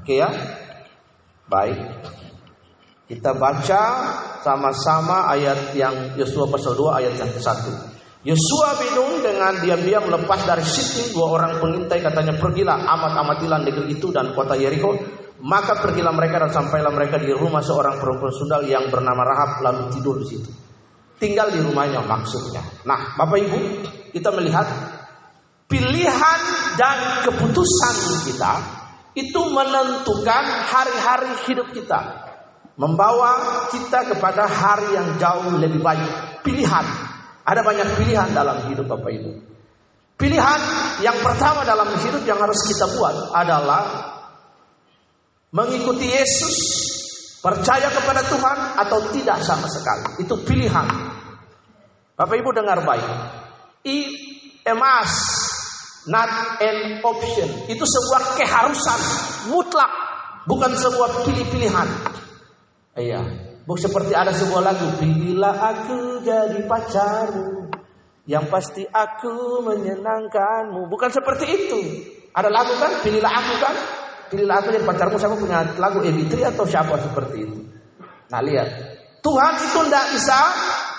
Oke ya? Baik. Kita baca sama-sama ayat yang Yosua pasal 2 ayat yang ke-1. Yosua bingung dengan diam-diam lepas dari situ dua orang pengintai katanya pergilah amat-amatilah negeri itu dan kota Yeriko maka pergilah mereka dan sampailah mereka di rumah seorang perempuan sundal yang bernama Rahab lalu tidur di situ. Tinggal di rumahnya maksudnya. Nah, Bapak Ibu, kita melihat pilihan dan keputusan kita itu menentukan hari-hari hidup kita. Membawa kita kepada hari yang jauh lebih baik. Pilihan. Ada banyak pilihan dalam hidup Bapak Ibu. Pilihan yang pertama dalam hidup yang harus kita buat adalah mengikuti Yesus, percaya kepada Tuhan atau tidak sama sekali. Itu pilihan. Bapak Ibu dengar baik. I emas not an option. Itu sebuah keharusan mutlak, bukan sebuah pilih-pilihan. Iya, bukan seperti ada sebuah lagu, pilihlah aku jadi pacarmu. Yang pasti aku menyenangkanmu. Bukan seperti itu. Ada lagu kan, pilihlah aku kan. Pilihlah aku jadi pacarmu. Siapa punya lagu Ebitri atau siapa seperti itu. Nah lihat. Tuhan itu tidak bisa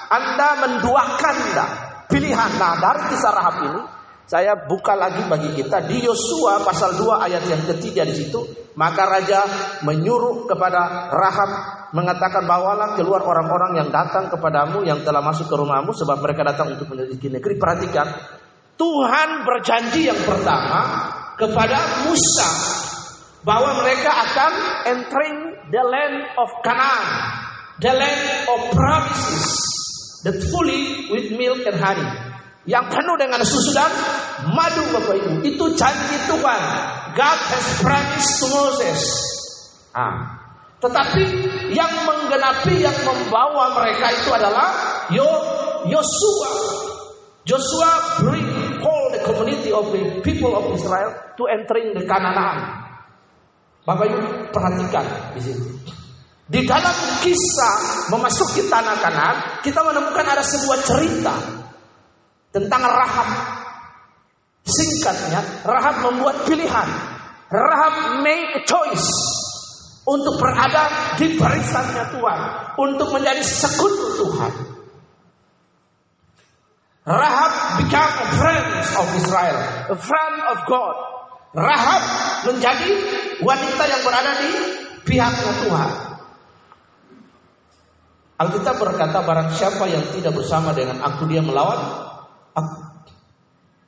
Anda menduakan anda. pilihan. Nah dari kisah Rahab ini saya buka lagi bagi kita di Yosua pasal 2 ayat yang ketiga di situ, maka raja menyuruh kepada Rahab mengatakan bawalah keluar orang-orang yang datang kepadamu yang telah masuk ke rumahmu sebab mereka datang untuk menyelidiki negeri. Perhatikan, Tuhan berjanji yang pertama kepada Musa bahwa mereka akan entering the land of Canaan, the land of promises, that fully with milk and honey yang penuh dengan susu dan madu Bapak Ibu. Itu janji Tuhan. God has promised to Moses. Ah. Tetapi yang menggenapi yang membawa mereka itu adalah Yo Yosua. Joshua bring all the community of the people of Israel to entering the Canaan. Bapak Ibu perhatikan di sini. Di dalam kisah memasuki tanah Kanaan, kita menemukan ada sebuah cerita tentang Rahab. Singkatnya, Rahab membuat pilihan. Rahab make a choice untuk berada di barisannya Tuhan, untuk menjadi sekutu Tuhan. Rahab become a friend of Israel, a friend of God. Rahab menjadi wanita yang berada di pihaknya Tuhan. Alkitab berkata barang siapa yang tidak bersama dengan aku dia melawan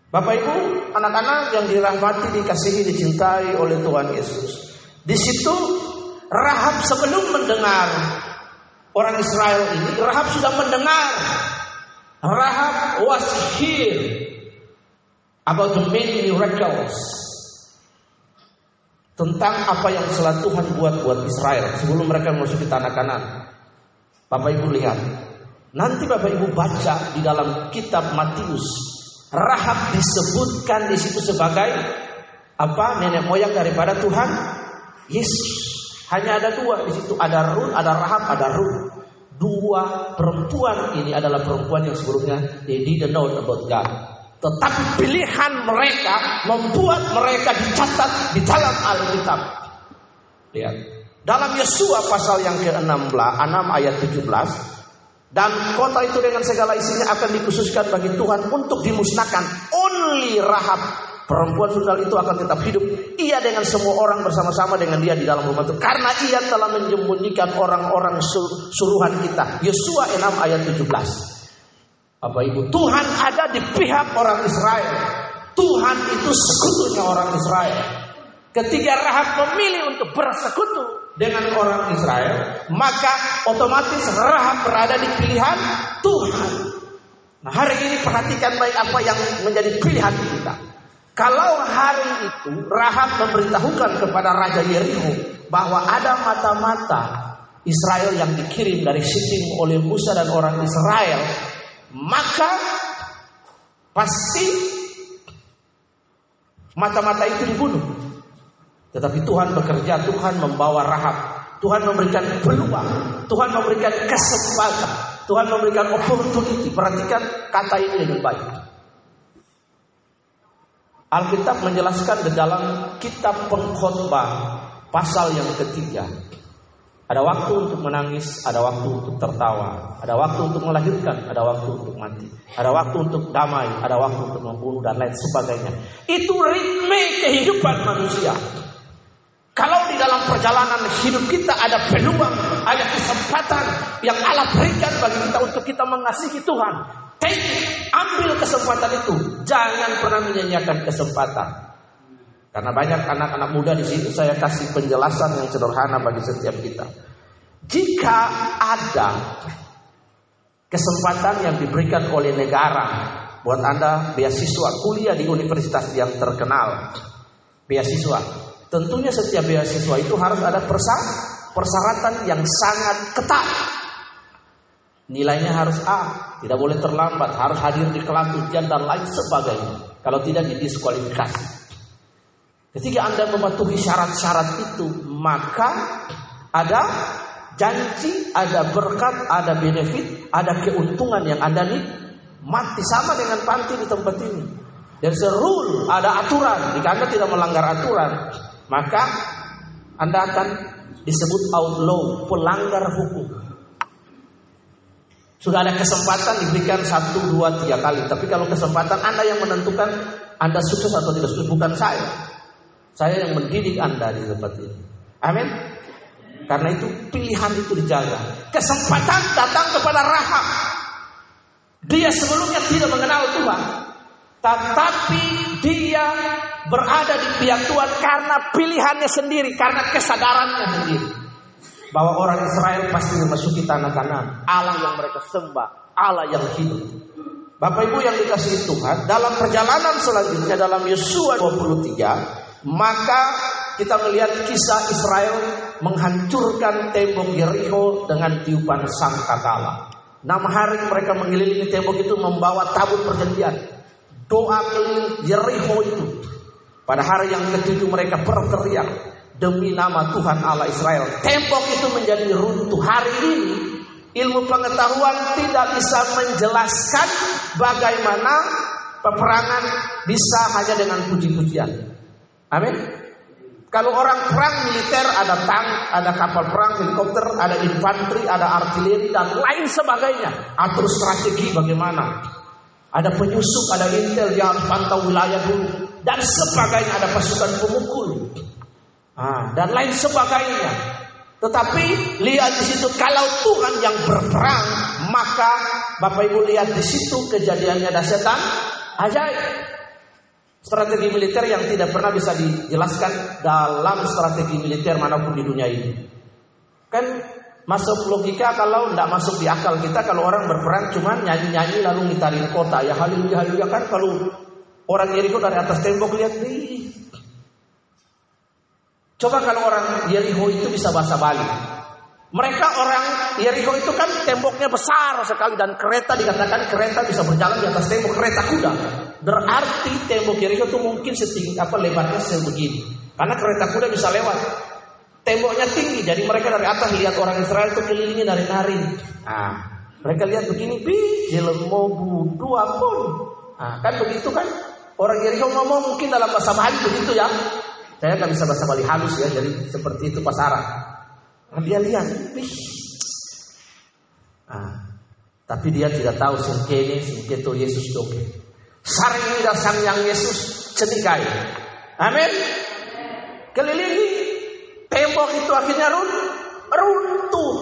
Bapak Ibu, anak-anak yang dirahmati, dikasihi, dicintai oleh Tuhan Yesus. Di situ Rahab sebelum mendengar orang Israel ini, Rahab sudah mendengar. Rahab was here about the many miracles tentang apa yang telah Tuhan buat buat Israel sebelum mereka masuk ke tanah kanan. Bapak Ibu lihat, Nanti Bapak Ibu baca di dalam kitab Matius, Rahab disebutkan di situ sebagai apa? Nenek moyang daripada Tuhan Yesus. Hanya ada dua di situ, ada Rut, ada Rahab, ada Rut. Dua perempuan ini adalah perempuan yang sebelumnya they didn't know about God. Tetapi pilihan mereka membuat mereka dicatat di dalam Alkitab. Lihat. Dalam Yesua pasal yang ke-16, 6 ayat 17, dan kota itu dengan segala isinya akan dikhususkan bagi Tuhan untuk dimusnahkan. Only Rahab perempuan sundal itu akan tetap hidup. Ia dengan semua orang bersama-sama dengan dia di dalam rumah itu. Karena ia telah menyembunyikan orang-orang suruhan kita. Yosua 6 ayat 17. Apa ibu? Tuhan ada di pihak orang Israel. Tuhan itu sekutunya orang Israel. Ketika Rahab memilih untuk bersekutu dengan orang Israel, maka otomatis Rahab berada di pilihan Tuhan. Nah, hari ini perhatikan baik apa yang menjadi pilihan kita. Kalau hari itu Rahab memberitahukan kepada Raja Yeriko bahwa ada mata-mata Israel yang dikirim dari Sittim oleh Musa dan orang Israel, maka pasti mata-mata itu dibunuh. Tetapi Tuhan bekerja, Tuhan membawa rahab, Tuhan memberikan peluang, Tuhan memberikan kesempatan, Tuhan memberikan opportunity. Perhatikan kata ini dengan baik. Alkitab menjelaskan di dalam kitab pengkhotbah pasal yang ketiga. Ada waktu untuk menangis, ada waktu untuk tertawa, ada waktu untuk melahirkan, ada waktu untuk mati, ada waktu untuk damai, ada waktu untuk membunuh dan lain sebagainya. Itu ritme kehidupan manusia. Kalau di dalam perjalanan hidup kita ada peluang, ada kesempatan yang Allah berikan bagi kita untuk kita mengasihi Tuhan. Take, ambil kesempatan itu. Jangan pernah menyanyiakan kesempatan. Karena banyak anak-anak muda di situ saya kasih penjelasan yang sederhana bagi setiap kita. Jika ada kesempatan yang diberikan oleh negara buat Anda beasiswa kuliah di universitas yang terkenal, beasiswa. Tentunya setiap beasiswa itu harus ada persyaratan yang sangat ketat. Nilainya harus A, tidak boleh terlambat, harus hadir di kelas ujian dan lain sebagainya. Kalau tidak didiskualifikasi. Ketika Anda mematuhi syarat-syarat itu, maka ada janji, ada berkat, ada benefit, ada keuntungan yang Anda mati sama dengan panti di tempat ini. Dan serul ada aturan. Jika Anda tidak melanggar aturan, maka Anda akan disebut outlaw, pelanggar hukum. Sudah ada kesempatan diberikan satu, dua, tiga kali. Tapi kalau kesempatan Anda yang menentukan Anda sukses atau tidak sukses, bukan saya. Saya yang mendidik Anda di tempat ini. Amin. Karena itu pilihan itu dijaga. Kesempatan datang kepada Rahab. Dia sebelumnya tidak mengenal Tuhan. Tetapi dia berada di pihak Tuhan karena pilihannya sendiri, karena kesadarannya sendiri. Bahwa orang Israel pasti memasuki tanah kanan. Allah yang mereka sembah, Allah yang hidup. Bapak Ibu yang dikasih Tuhan, dalam perjalanan selanjutnya dalam Yesua 23, maka kita melihat kisah Israel menghancurkan tembok Jericho dengan tiupan sangkakala. Enam hari mereka mengelilingi tembok itu membawa tabut perjanjian. Doa keliling Jericho itu. Pada hari yang ketujuh mereka berteriak demi nama Tuhan Allah Israel. Tembok itu menjadi runtuh. Hari ini ilmu pengetahuan tidak bisa menjelaskan bagaimana peperangan bisa hanya dengan puji-pujian. Amin. Kalau orang perang militer ada tank, ada kapal perang, helikopter, ada infanteri, ada artileri dan lain sebagainya. Atur strategi bagaimana? Ada penyusup, ada intel yang pantau wilayah dulu dan sebagainya. Ada pasukan pemukul ah, dan lain sebagainya. Tetapi lihat di situ kalau Tuhan yang berperang maka Bapak Ibu lihat di situ kejadiannya dahsyatan ajaib. Strategi militer yang tidak pernah bisa dijelaskan dalam strategi militer mana pun di dunia ini. Kan masuk logika kalau tidak masuk di akal kita kalau orang berperang cuma nyanyi-nyanyi lalu ngitarin kota ya haleluya haleluya kan kalau orang Jericho dari atas tembok lihat nih. Coba kalau orang Jericho itu bisa bahasa Bali. Mereka orang Jericho itu kan temboknya besar sekali dan kereta dikatakan kereta bisa berjalan di atas tembok kereta kuda. Berarti tembok Jericho itu mungkin setinggi apa lebarnya sebegini. Karena kereta kuda bisa lewat. Temboknya tinggi, jadi mereka dari atas lihat orang Israel itu kelilingi dari nari. Nah, mereka lihat begini, bi, jelemo dua pun. Nah, kan begitu kan? Orang Jericho ngomong mungkin dalam bahasa Bali begitu ya. Saya nggak bisa bahasa Bali halus ya, jadi seperti itu pasaran. Nah, dia lihat, Wih. Ah, tapi dia tidak tahu singkene singketo Yesus doke. Saring sang yang Yesus cenikai. Amin. Kelilingi tembok itu akhirnya run, runtuh.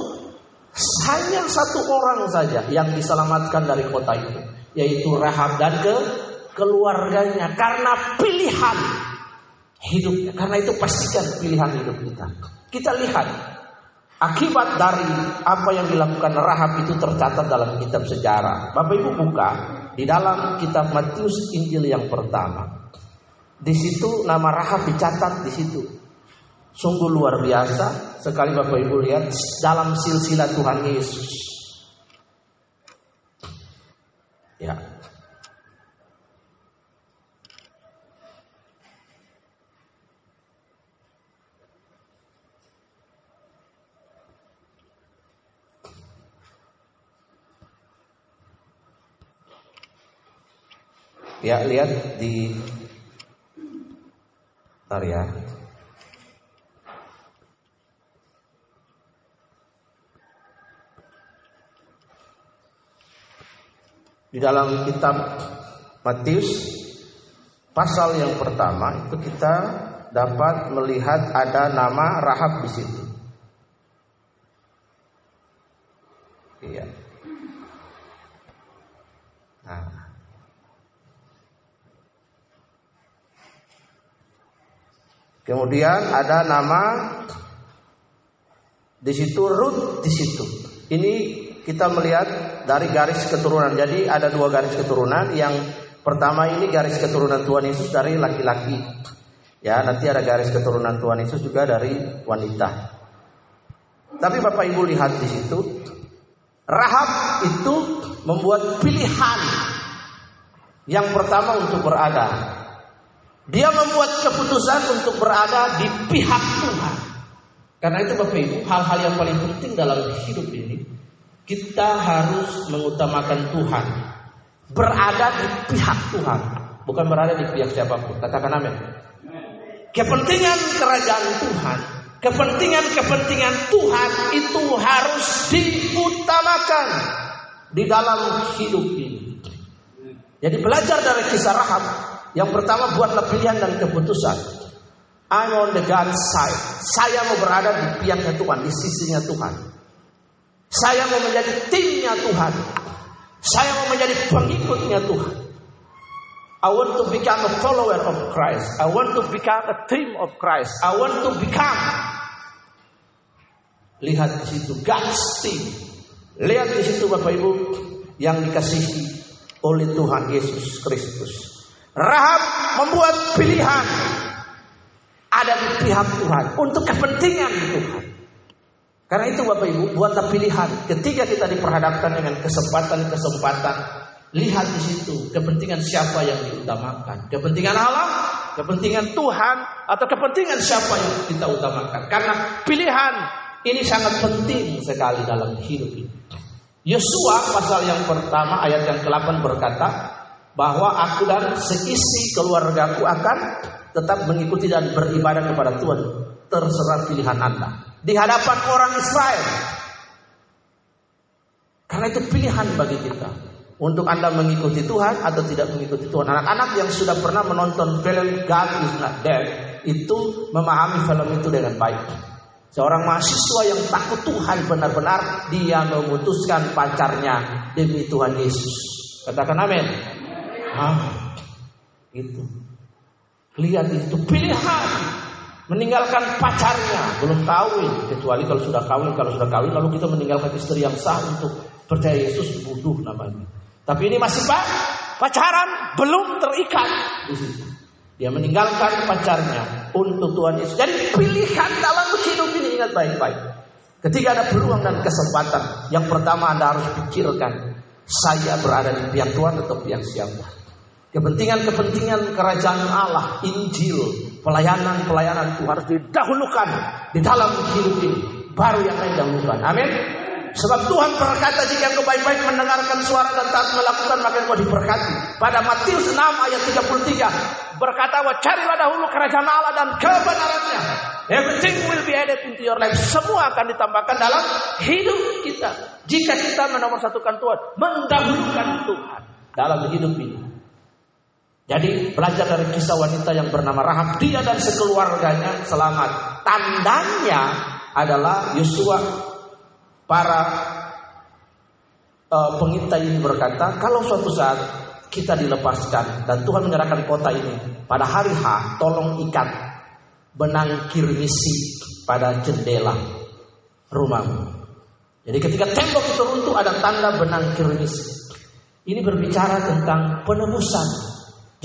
Hanya satu orang saja yang diselamatkan dari kota itu, yaitu Rahab dan ke keluarganya karena pilihan hidupnya. Karena itu pastikan pilihan hidup kita. Kita lihat Akibat dari apa yang dilakukan Rahab itu tercatat dalam kitab sejarah. Bapak Ibu buka di dalam kitab Matius Injil yang pertama. Di situ nama Rahab dicatat di situ. Sungguh luar biasa sekali Bapak Ibu lihat dalam silsilah Tuhan Yesus. Ya, Ya, lihat di Bentar ya. Di dalam kitab Matius pasal yang pertama itu kita dapat melihat ada nama Rahab di situ. Iya. Nah. Kemudian ada nama di situ Ruth di situ. Ini kita melihat dari garis keturunan. Jadi ada dua garis keturunan. Yang pertama ini garis keturunan Tuhan Yesus dari laki-laki. Ya, nanti ada garis keturunan Tuhan Yesus juga dari wanita. Tapi Bapak Ibu lihat di situ, Rahab itu membuat pilihan yang pertama untuk berada. Dia membuat keputusan untuk berada di pihak Tuhan. Karena itu Bapak Ibu, hal-hal yang paling penting dalam hidup ini kita harus mengutamakan Tuhan. Berada di pihak Tuhan, bukan berada di pihak siapa pun. Katakan amin. Kepentingan kerajaan Tuhan, kepentingan-kepentingan Tuhan itu harus diutamakan di dalam hidup ini. Jadi belajar dari kisah Rahab, yang pertama buatlah pilihan dan keputusan. I'm on the God's side. Saya mau berada di pihaknya Tuhan, di sisinya Tuhan. Saya mau menjadi timnya Tuhan. Saya mau menjadi pengikutnya Tuhan. I want to become a follower of Christ. I want to become a team of Christ. I want to become. Lihat di situ God's team. Lihat di situ Bapak Ibu yang dikasihi oleh Tuhan Yesus Kristus. Rahab membuat pilihan ada di pihak Tuhan untuk kepentingan Tuhan. Karena itu Bapak Ibu buatlah pilihan ketika kita diperhadapkan dengan kesempatan-kesempatan lihat di situ kepentingan siapa yang diutamakan kepentingan Allah kepentingan Tuhan atau kepentingan siapa yang kita utamakan karena pilihan ini sangat penting sekali dalam hidup ini Yosua pasal yang pertama ayat yang ke-8 berkata bahwa aku dan seisi keluargaku akan tetap mengikuti dan beribadah kepada Tuhan. Terserah pilihan Anda. Di hadapan orang Israel. Karena itu pilihan bagi kita. Untuk Anda mengikuti Tuhan atau tidak mengikuti Tuhan. Anak-anak yang sudah pernah menonton film God is not dead. Itu memahami film itu dengan baik. Seorang mahasiswa yang takut Tuhan benar-benar dia memutuskan pacarnya demi Tuhan Yesus. Katakan amin. Ah, itu. Lihat itu pilihan meninggalkan pacarnya belum kawin kecuali kalau sudah kawin kalau sudah kawin lalu kita meninggalkan istri yang sah untuk percaya Yesus bodoh namanya. Tapi ini masih pak pacaran belum terikat di situ. Dia meninggalkan pacarnya untuk Tuhan Yesus. Jadi pilihan dalam hidup ini ingat baik-baik. Ketika ada peluang dan kesempatan, yang pertama Anda harus pikirkan, saya berada di pihak Tuhan atau pihak siapa? Kepentingan-kepentingan kerajaan Allah, Injil, pelayanan-pelayanan itu harus didahulukan di dalam hidup ini. Baru yang lain dahulukan. Amin. Sebab Tuhan berkata jika engkau baik-baik mendengarkan suara dan taat melakukan maka engkau diberkati. Pada Matius 6 ayat 33 berkata bahwa carilah dahulu kerajaan Allah dan kebenarannya. Everything will be added into your life. Semua akan ditambahkan dalam hidup kita. Jika kita menomorsatukan Tuhan, mendahulukan Tuhan dalam hidup ini. Jadi belajar dari kisah wanita yang bernama Rahab, dia dan sekeluarganya selamat. Tandanya adalah Yosua para uh, pengintai ini berkata, kalau suatu saat kita dilepaskan dan Tuhan menyerahkan kota ini pada hari H, tolong ikat benang kirmisi pada jendela rumahmu. Jadi ketika tembok itu runtuh ada tanda benang kirmisi. Ini berbicara tentang penebusan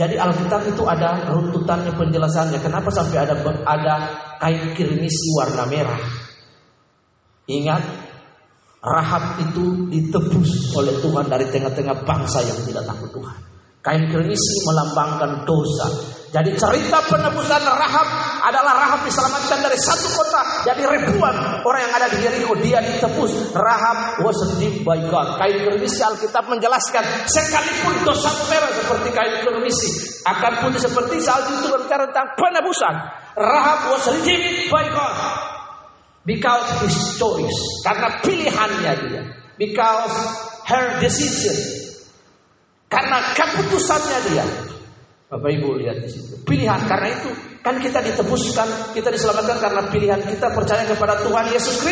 jadi Alkitab itu ada runtutannya penjelasannya. Kenapa sampai ada ada kain kirmisi warna merah? Ingat, Rahab itu ditebus oleh Tuhan dari tengah-tengah bangsa yang tidak takut Tuhan. Kain kirmisi melambangkan dosa. Jadi cerita penebusan Rahab adalah Rahab diselamatkan dari satu kota. Jadi ribuan orang yang ada di Jericho dia ditebus. Rahab was redeemed by God. Kain kermisi Alkitab menjelaskan sekalipun dosa merah seperti kain kermisi akan putih seperti salju itu berbicara tentang penebusan. Rahab was redeemed by God. Because his choice. Karena pilihannya dia. Because her decision. Karena keputusannya dia. Bapak Ibu lihat di situ. Pilihan karena itu kan kita ditebuskan, kita diselamatkan karena pilihan kita percaya kepada Tuhan Yesus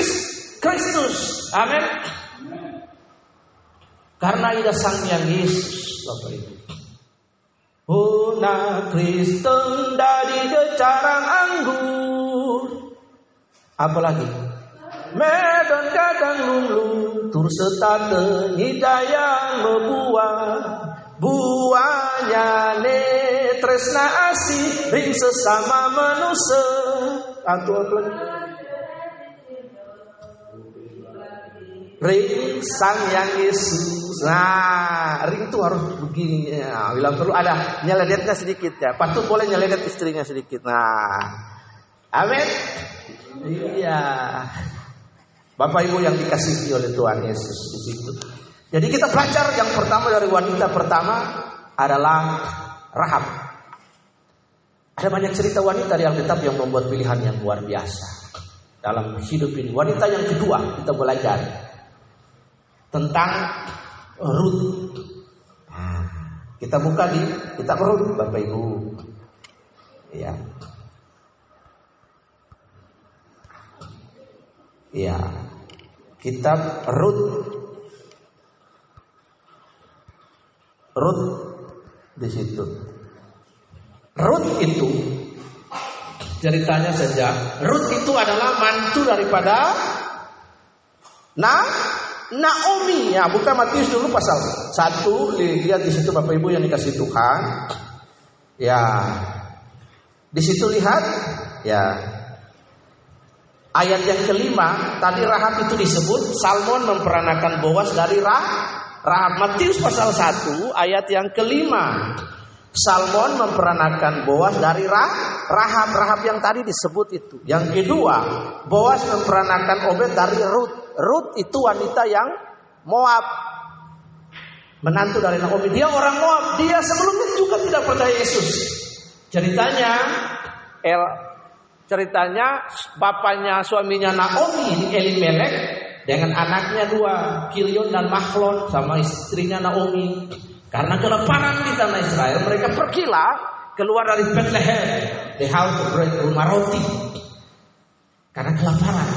Kristus. Amin. Karena ida sang yang Yesus, Bapak Ibu. Una Kristen dari kecarang anggur. Apalagi? Medan kadang lulu, tur setate hidayah membuat buahnya ne tresna asih ring sesama manusia. Atau apa ring sang yang Yesus. Nah ring itu harus begini. Ya, bilang perlu ada nyeledetnya sedikit ya. Patut boleh nyeledet istrinya sedikit. Nah amin. Iya. Bapak Ibu yang dikasihi oleh Tuhan Yesus di jadi kita belajar yang pertama dari wanita pertama adalah Rahab. Ada banyak cerita wanita di Alkitab yang membuat pilihan yang luar biasa dalam hidup ini. Wanita yang kedua kita belajar tentang. Nah, kita buka di kitab Ruth, Bapak Ibu. Ya. Ya. Kitab Ruth Ruth di situ. Ruth itu ceritanya saja. Ruth itu adalah mantu daripada Nah Naomi ya bukan Matius dulu pasal satu lihat di situ Bapak Ibu yang dikasih Tuhan ya di situ lihat ya ayat yang kelima tadi Rahab itu disebut Salmon memperanakan Boas dari Rah Matius pasal 1 ayat yang kelima. Salmon memperanakan Boas dari Rah, Rahab Rahab yang tadi disebut itu. Yang kedua, Boas memperanakan Obed dari Ruth. Ruth itu wanita yang Moab. Menantu dari Naomi. Dia orang Moab. Dia sebelumnya juga tidak percaya Yesus. Ceritanya El ceritanya bapaknya suaminya Naomi Elimelek dengan anaknya dua, Kilion dan Mahlon sama istrinya Naomi. Karena kelaparan di tanah Israel, mereka pergilah keluar dari Bethlehem, the house of bread, rumah roti. Karena kelaparan,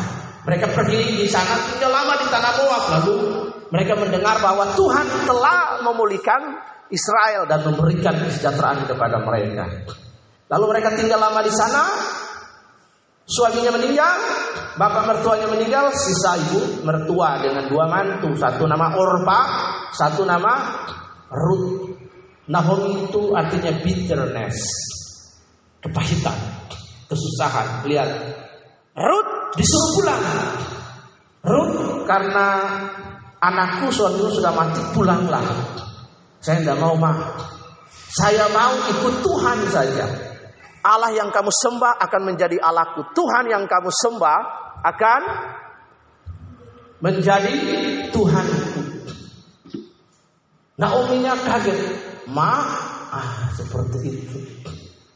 mereka pergi di sana tinggal lama di tanah Moab. Lalu mereka mendengar bahwa Tuhan telah memulihkan Israel dan memberikan kesejahteraan kepada mereka. Lalu mereka tinggal lama di sana, Suaminya meninggal, bapak mertuanya meninggal, sisa ibu mertua dengan dua mantu, satu nama Orpa, satu nama Ruth. Nahomi itu artinya bitterness, kepahitan, kesusahan. Lihat, Ruth disuruh pulang. Ruth karena anakku suamiku sudah mati pulanglah. Saya tidak mau mah. Saya mau ikut Tuhan saja. Allah yang kamu sembah akan menjadi Allahku. Tuhan yang kamu sembah akan menjadi Tuhanku. Naomi-nya kaget. Ma, ah seperti itu.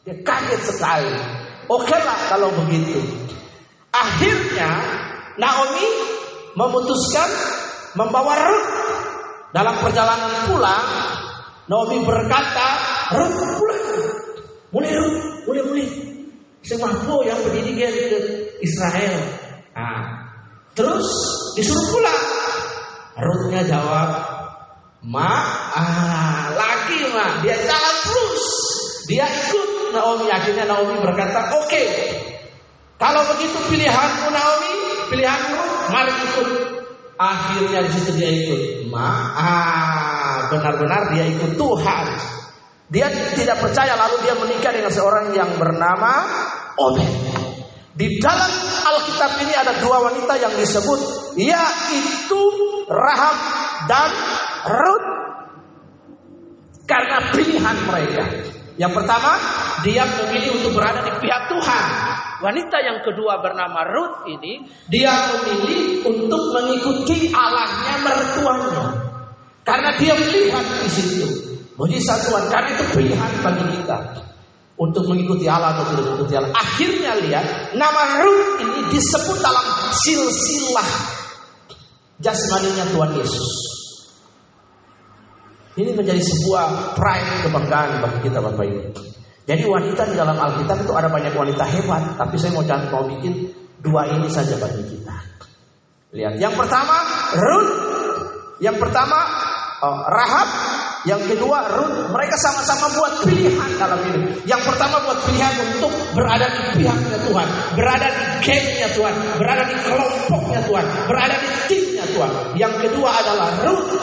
Dia kaget sekali. Oke lah kalau begitu. Akhirnya Naomi memutuskan membawa Ruth dalam perjalanan pulang. Naomi berkata, Ruth pulang. Mulai Ruth boleh-boleh. Saya mampu yang berdiri dia ke Israel. Nah, terus disuruh pulang. Ruthnya jawab, Ma, ah, lagi ma, dia jalan terus. Dia ikut Naomi. Akhirnya Naomi berkata, oke. Okay. Kalau begitu pilihanmu Naomi, pilihanmu, mari ikut. Akhirnya di situ dia ikut. Ma, ah, benar-benar dia ikut Tuhan. Dia tidak percaya lalu dia menikah dengan seorang yang bernama Obed. Di dalam Alkitab ini ada dua wanita yang disebut yaitu Rahab dan Ruth. Karena pilihan mereka. Yang pertama, dia memilih untuk berada di pihak Tuhan. Wanita yang kedua bernama Ruth ini, dia memilih untuk mengikuti Allahnya mertuanya. Karena dia melihat di situ Mujizat Tuhan karena itu pilihan bagi kita untuk mengikuti Allah atau tidak mengikuti Allah. Akhirnya lihat nama Ruth ini disebut dalam silsilah jasmaninya Tuhan Yesus. Ini menjadi sebuah pride kebanggaan bagi kita Bapak Ibu. Jadi wanita di dalam Alkitab itu ada banyak wanita hebat, tapi saya mau mau bikin dua ini saja bagi kita. Lihat, yang pertama Ruth, yang pertama oh, Rahab, yang kedua. Mereka sama-sama buat pilihan dalam hidup. Yang pertama buat pilihan untuk berada di pihaknya Tuhan, berada di gengnya Tuhan, berada di kelompoknya Tuhan, berada di timnya Tuhan. Yang kedua adalah Ruth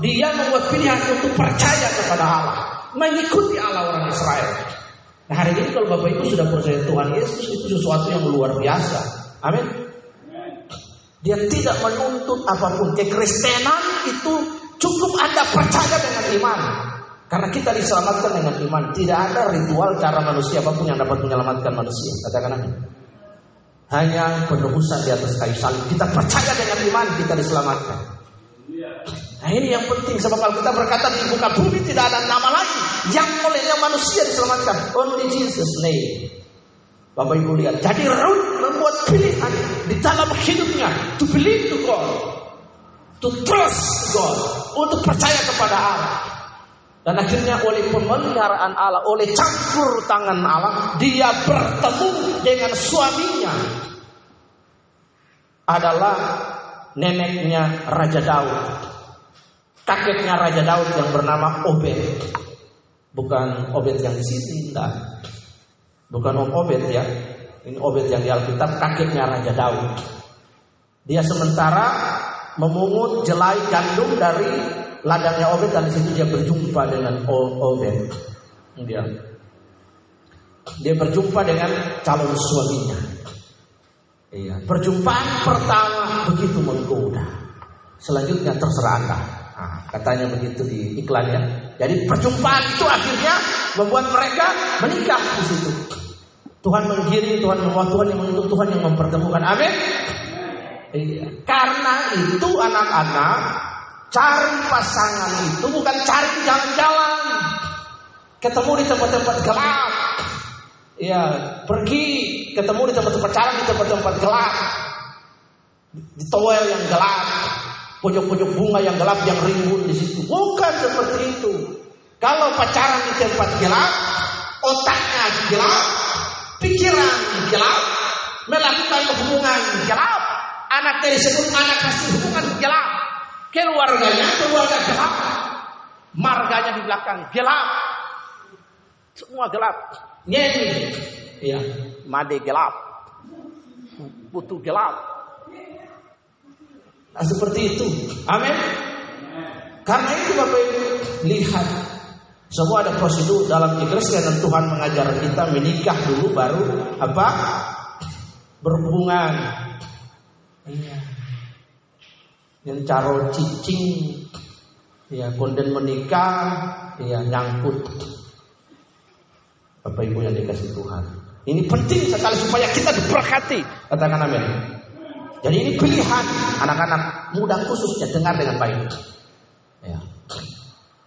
dia membuat pilihan untuk percaya kepada Allah, mengikuti Allah orang Israel. Nah hari ini kalau Bapak Ibu sudah percaya Tuhan Yesus itu sesuatu yang luar biasa. Amin. Dia tidak menuntut apa pun. Kekristenan itu cukup Anda percaya dengan iman. Karena kita diselamatkan dengan iman. Tidak ada ritual cara manusia apa pun yang dapat menyelamatkan manusia. Katakan amin. Hanya penebusan di atas kayu salib. Kita percaya dengan iman kita diselamatkan. Nah ini yang penting sebab Alkitab berkata di muka bumi tidak ada nama lain yang olehnya manusia diselamatkan. Only Jesus name. Bapak Ibu lihat. Jadi Ruth membuat pilihan di dalam hidupnya to believe to God, to trust God, untuk percaya kepada Allah. Dan akhirnya oleh pemeliharaan Allah, oleh campur tangan Allah, dia bertemu dengan suaminya. Adalah neneknya Raja Daud kakeknya Raja Daud yang bernama Obed. Bukan Obed yang di sini, enggak. Bukan Om Obed ya. Ini Obed yang di Alkitab, kakeknya Raja Daud. Dia sementara memungut jelai gandum dari ladangnya Obed dan di situ dia berjumpa dengan Obed. Dia dia berjumpa dengan calon suaminya. Iya, perjumpaan pertama begitu menggoda. Selanjutnya terserah Anda. Nah, katanya begitu di iklannya. Jadi perjumpaan itu akhirnya membuat mereka menikah di situ. Tuhan menggiring, Tuhan membawa Tuhan yang menuntut, Tuhan yang mempertemukan. Amin. Iya. Karena itu anak-anak cari pasangan itu bukan cari jalan-jalan. Ketemu di tempat-tempat gelap. Ya, pergi ketemu di tempat-tempat cara di tempat-tempat gelap. Di toel yang gelap pojok-pojok bunga yang gelap yang rimbun di situ. Bukan seperti itu. Kalau pacaran di tempat gelap, otaknya gelap, pikiran gelap, melakukan hubungan gelap, anak dari disebut anak hasil hubungan gelap, keluarganya keluarga gelap, marganya di belakang gelap, semua gelap, nyanyi, ya, made gelap, butuh gelap, Nah, seperti itu. Amin. Karena itu Bapak Ibu lihat semua ada prosedur dalam kekristenan Tuhan mengajar kita menikah dulu baru apa? Berhubungan. Iya. Yang caro cicing ya konden menikah ya nyangkut Bapak Ibu yang dikasih Tuhan. Ini penting sekali supaya kita diberkati. Katakan amin. Jadi ini pilihan anak-anak muda khususnya dengar dengan baik. Ya.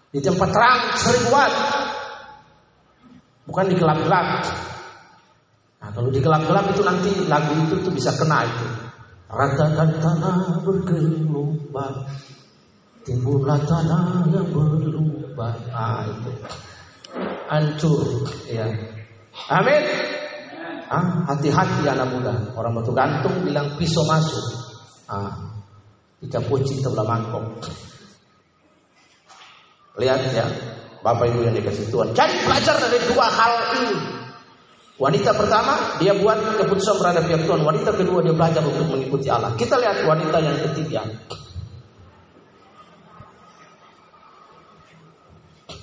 Di tempat terang sering buat, bukan di gelap-gelap. Nah, kalau di gelap-gelap itu nanti lagu itu tuh bisa kena itu. Ratakan tanah bergelombang, timbullah tanah yang berlubang. Ah itu hancur, ya. Amin. Ah, hati-hati anak muda. Orang batu gantung bilang pisau masuk. Ah, kita puji sebelah mangkok. Lihat ya, Bapak Ibu yang dikasih Tuhan. Jadi belajar dari dua hal ini. Wanita pertama, dia buat keputusan berada pihak Tuhan. Wanita kedua, dia belajar untuk mengikuti Allah. Kita lihat wanita yang ketiga.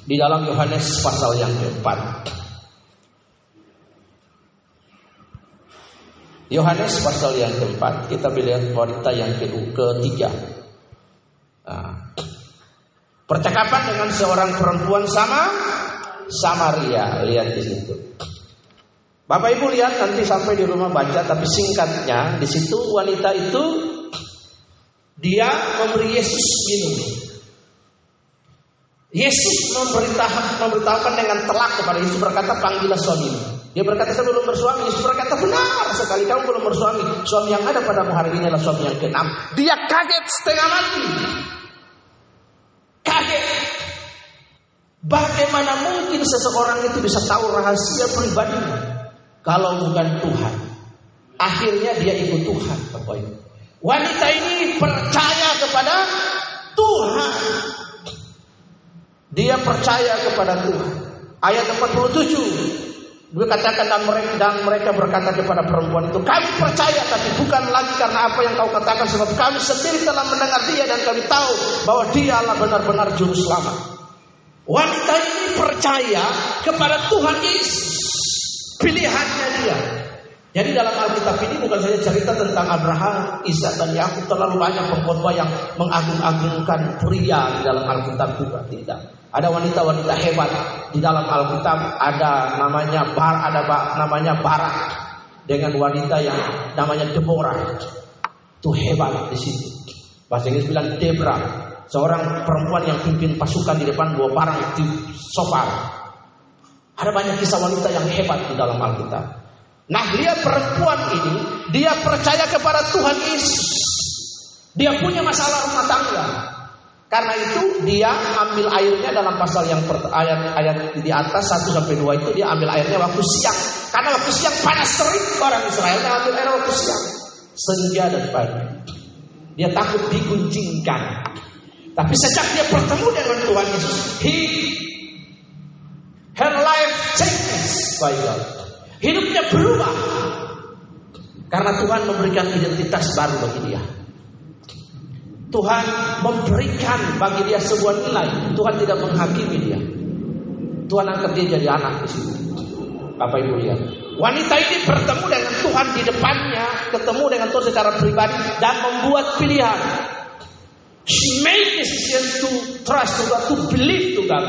Di dalam Yohanes pasal yang keempat. Yohanes pasal yang keempat kita lihat wanita yang ketiga. Nah, percakapan dengan seorang perempuan sama Samaria lihat di situ. Bapak Ibu lihat nanti sampai di rumah baca tapi singkatnya di situ wanita itu dia memberi Yesus minum. Yesus memberitahukan, memberitahukan dengan telak kepada Yesus berkata panggillah suamimu. Dia berkata saya belum bersuami. Yesus berkata benar sekali kamu belum bersuami. Suami yang ada padamu hari ini adalah suami yang keenam. Dia kaget setengah mati. Kaget. Bagaimana mungkin seseorang itu bisa tahu rahasia pribadinya kalau bukan Tuhan? Akhirnya dia ikut Tuhan, Bapak Ibu. Wanita ini percaya kepada Tuhan. Dia percaya kepada Tuhan. Ayat 47 dia katakan dan mereka, dan mereka berkata kepada perempuan itu, kami percaya tapi bukan lagi karena apa yang kau katakan sebab kami sendiri telah mendengar dia dan kami tahu bahwa dia adalah benar-benar juru selamat. Wanita ini percaya kepada Tuhan Yesus. Pilihannya dia. Jadi dalam Alkitab ini bukan saja cerita tentang Abraham, Isa dan Yakub terlalu banyak pengkhotbah yang mengagung-agungkan pria di dalam Alkitab juga tidak. Ada wanita-wanita hebat di dalam Alkitab, ada namanya Bar, ada namanya Barak dengan wanita yang namanya Deborah. Itu hebat di situ. Bahasa Inggris bilang Debra, seorang perempuan yang pimpin pasukan di depan bawa barang di sofa. Ada banyak kisah wanita yang hebat di dalam Alkitab. Nah dia perempuan ini dia percaya kepada Tuhan Yesus. Dia punya masalah rumah tangga. Karena itu dia ambil airnya dalam pasal yang ayat ayat di atas 1 sampai 2 itu dia ambil airnya waktu siang. Karena waktu siang panas terik orang Israel dia ambil air waktu siang. Senja dan pagi. Dia takut diguncingkan. Tapi sejak dia bertemu dengan Tuhan Yesus, he her life God. Hidupnya berubah. Karena Tuhan memberikan identitas baru bagi dia. Tuhan memberikan bagi dia sebuah nilai. Tuhan tidak menghakimi dia. Tuhan angkat dia jadi anak di situ. Bapak Ibu lihat. Wanita ini bertemu dengan Tuhan di depannya, ketemu dengan Tuhan secara pribadi dan membuat pilihan. She made decision to trust to God, to believe to God,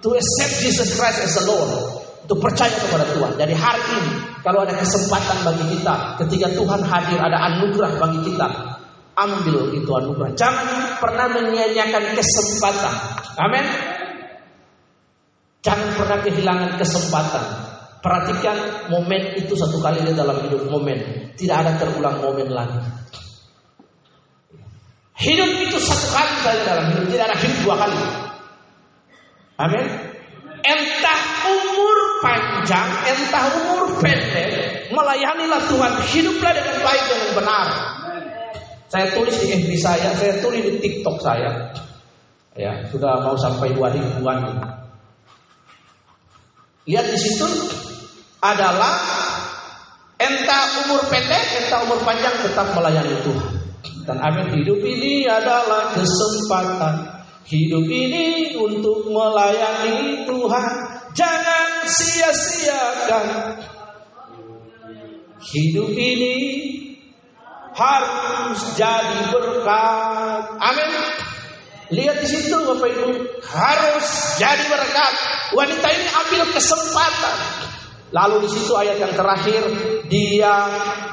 to accept Jesus Christ as the Lord untuk percaya kepada Tuhan. Jadi hari ini kalau ada kesempatan bagi kita ketika Tuhan hadir ada anugerah bagi kita, ambil itu anugerah. Jangan pernah menyia-nyiakan kesempatan. Amin. Jangan pernah kehilangan kesempatan. Perhatikan momen itu satu kali di dalam hidup momen. Tidak ada terulang momen lagi. Hidup itu satu kali dalam hidup. Tidak ada hidup dua kali. Amin. Entah umur panjang, entah umur pendek, melayanilah Tuhan, hiduplah dengan baik dan benar. Saya tulis di FB saya, saya tulis di TikTok saya. Ya, sudah mau sampai dua ribuan. Lihat di situ adalah entah umur pendek, entah umur panjang tetap melayani Tuhan. Dan amin hidup ini adalah kesempatan Hidup ini untuk melayani Tuhan Jangan sia-siakan Hidup ini harus jadi berkat. Amin. Lihat di situ Bapak Ibu, harus jadi berkat. Wanita ini ambil kesempatan. Lalu di situ ayat yang terakhir dia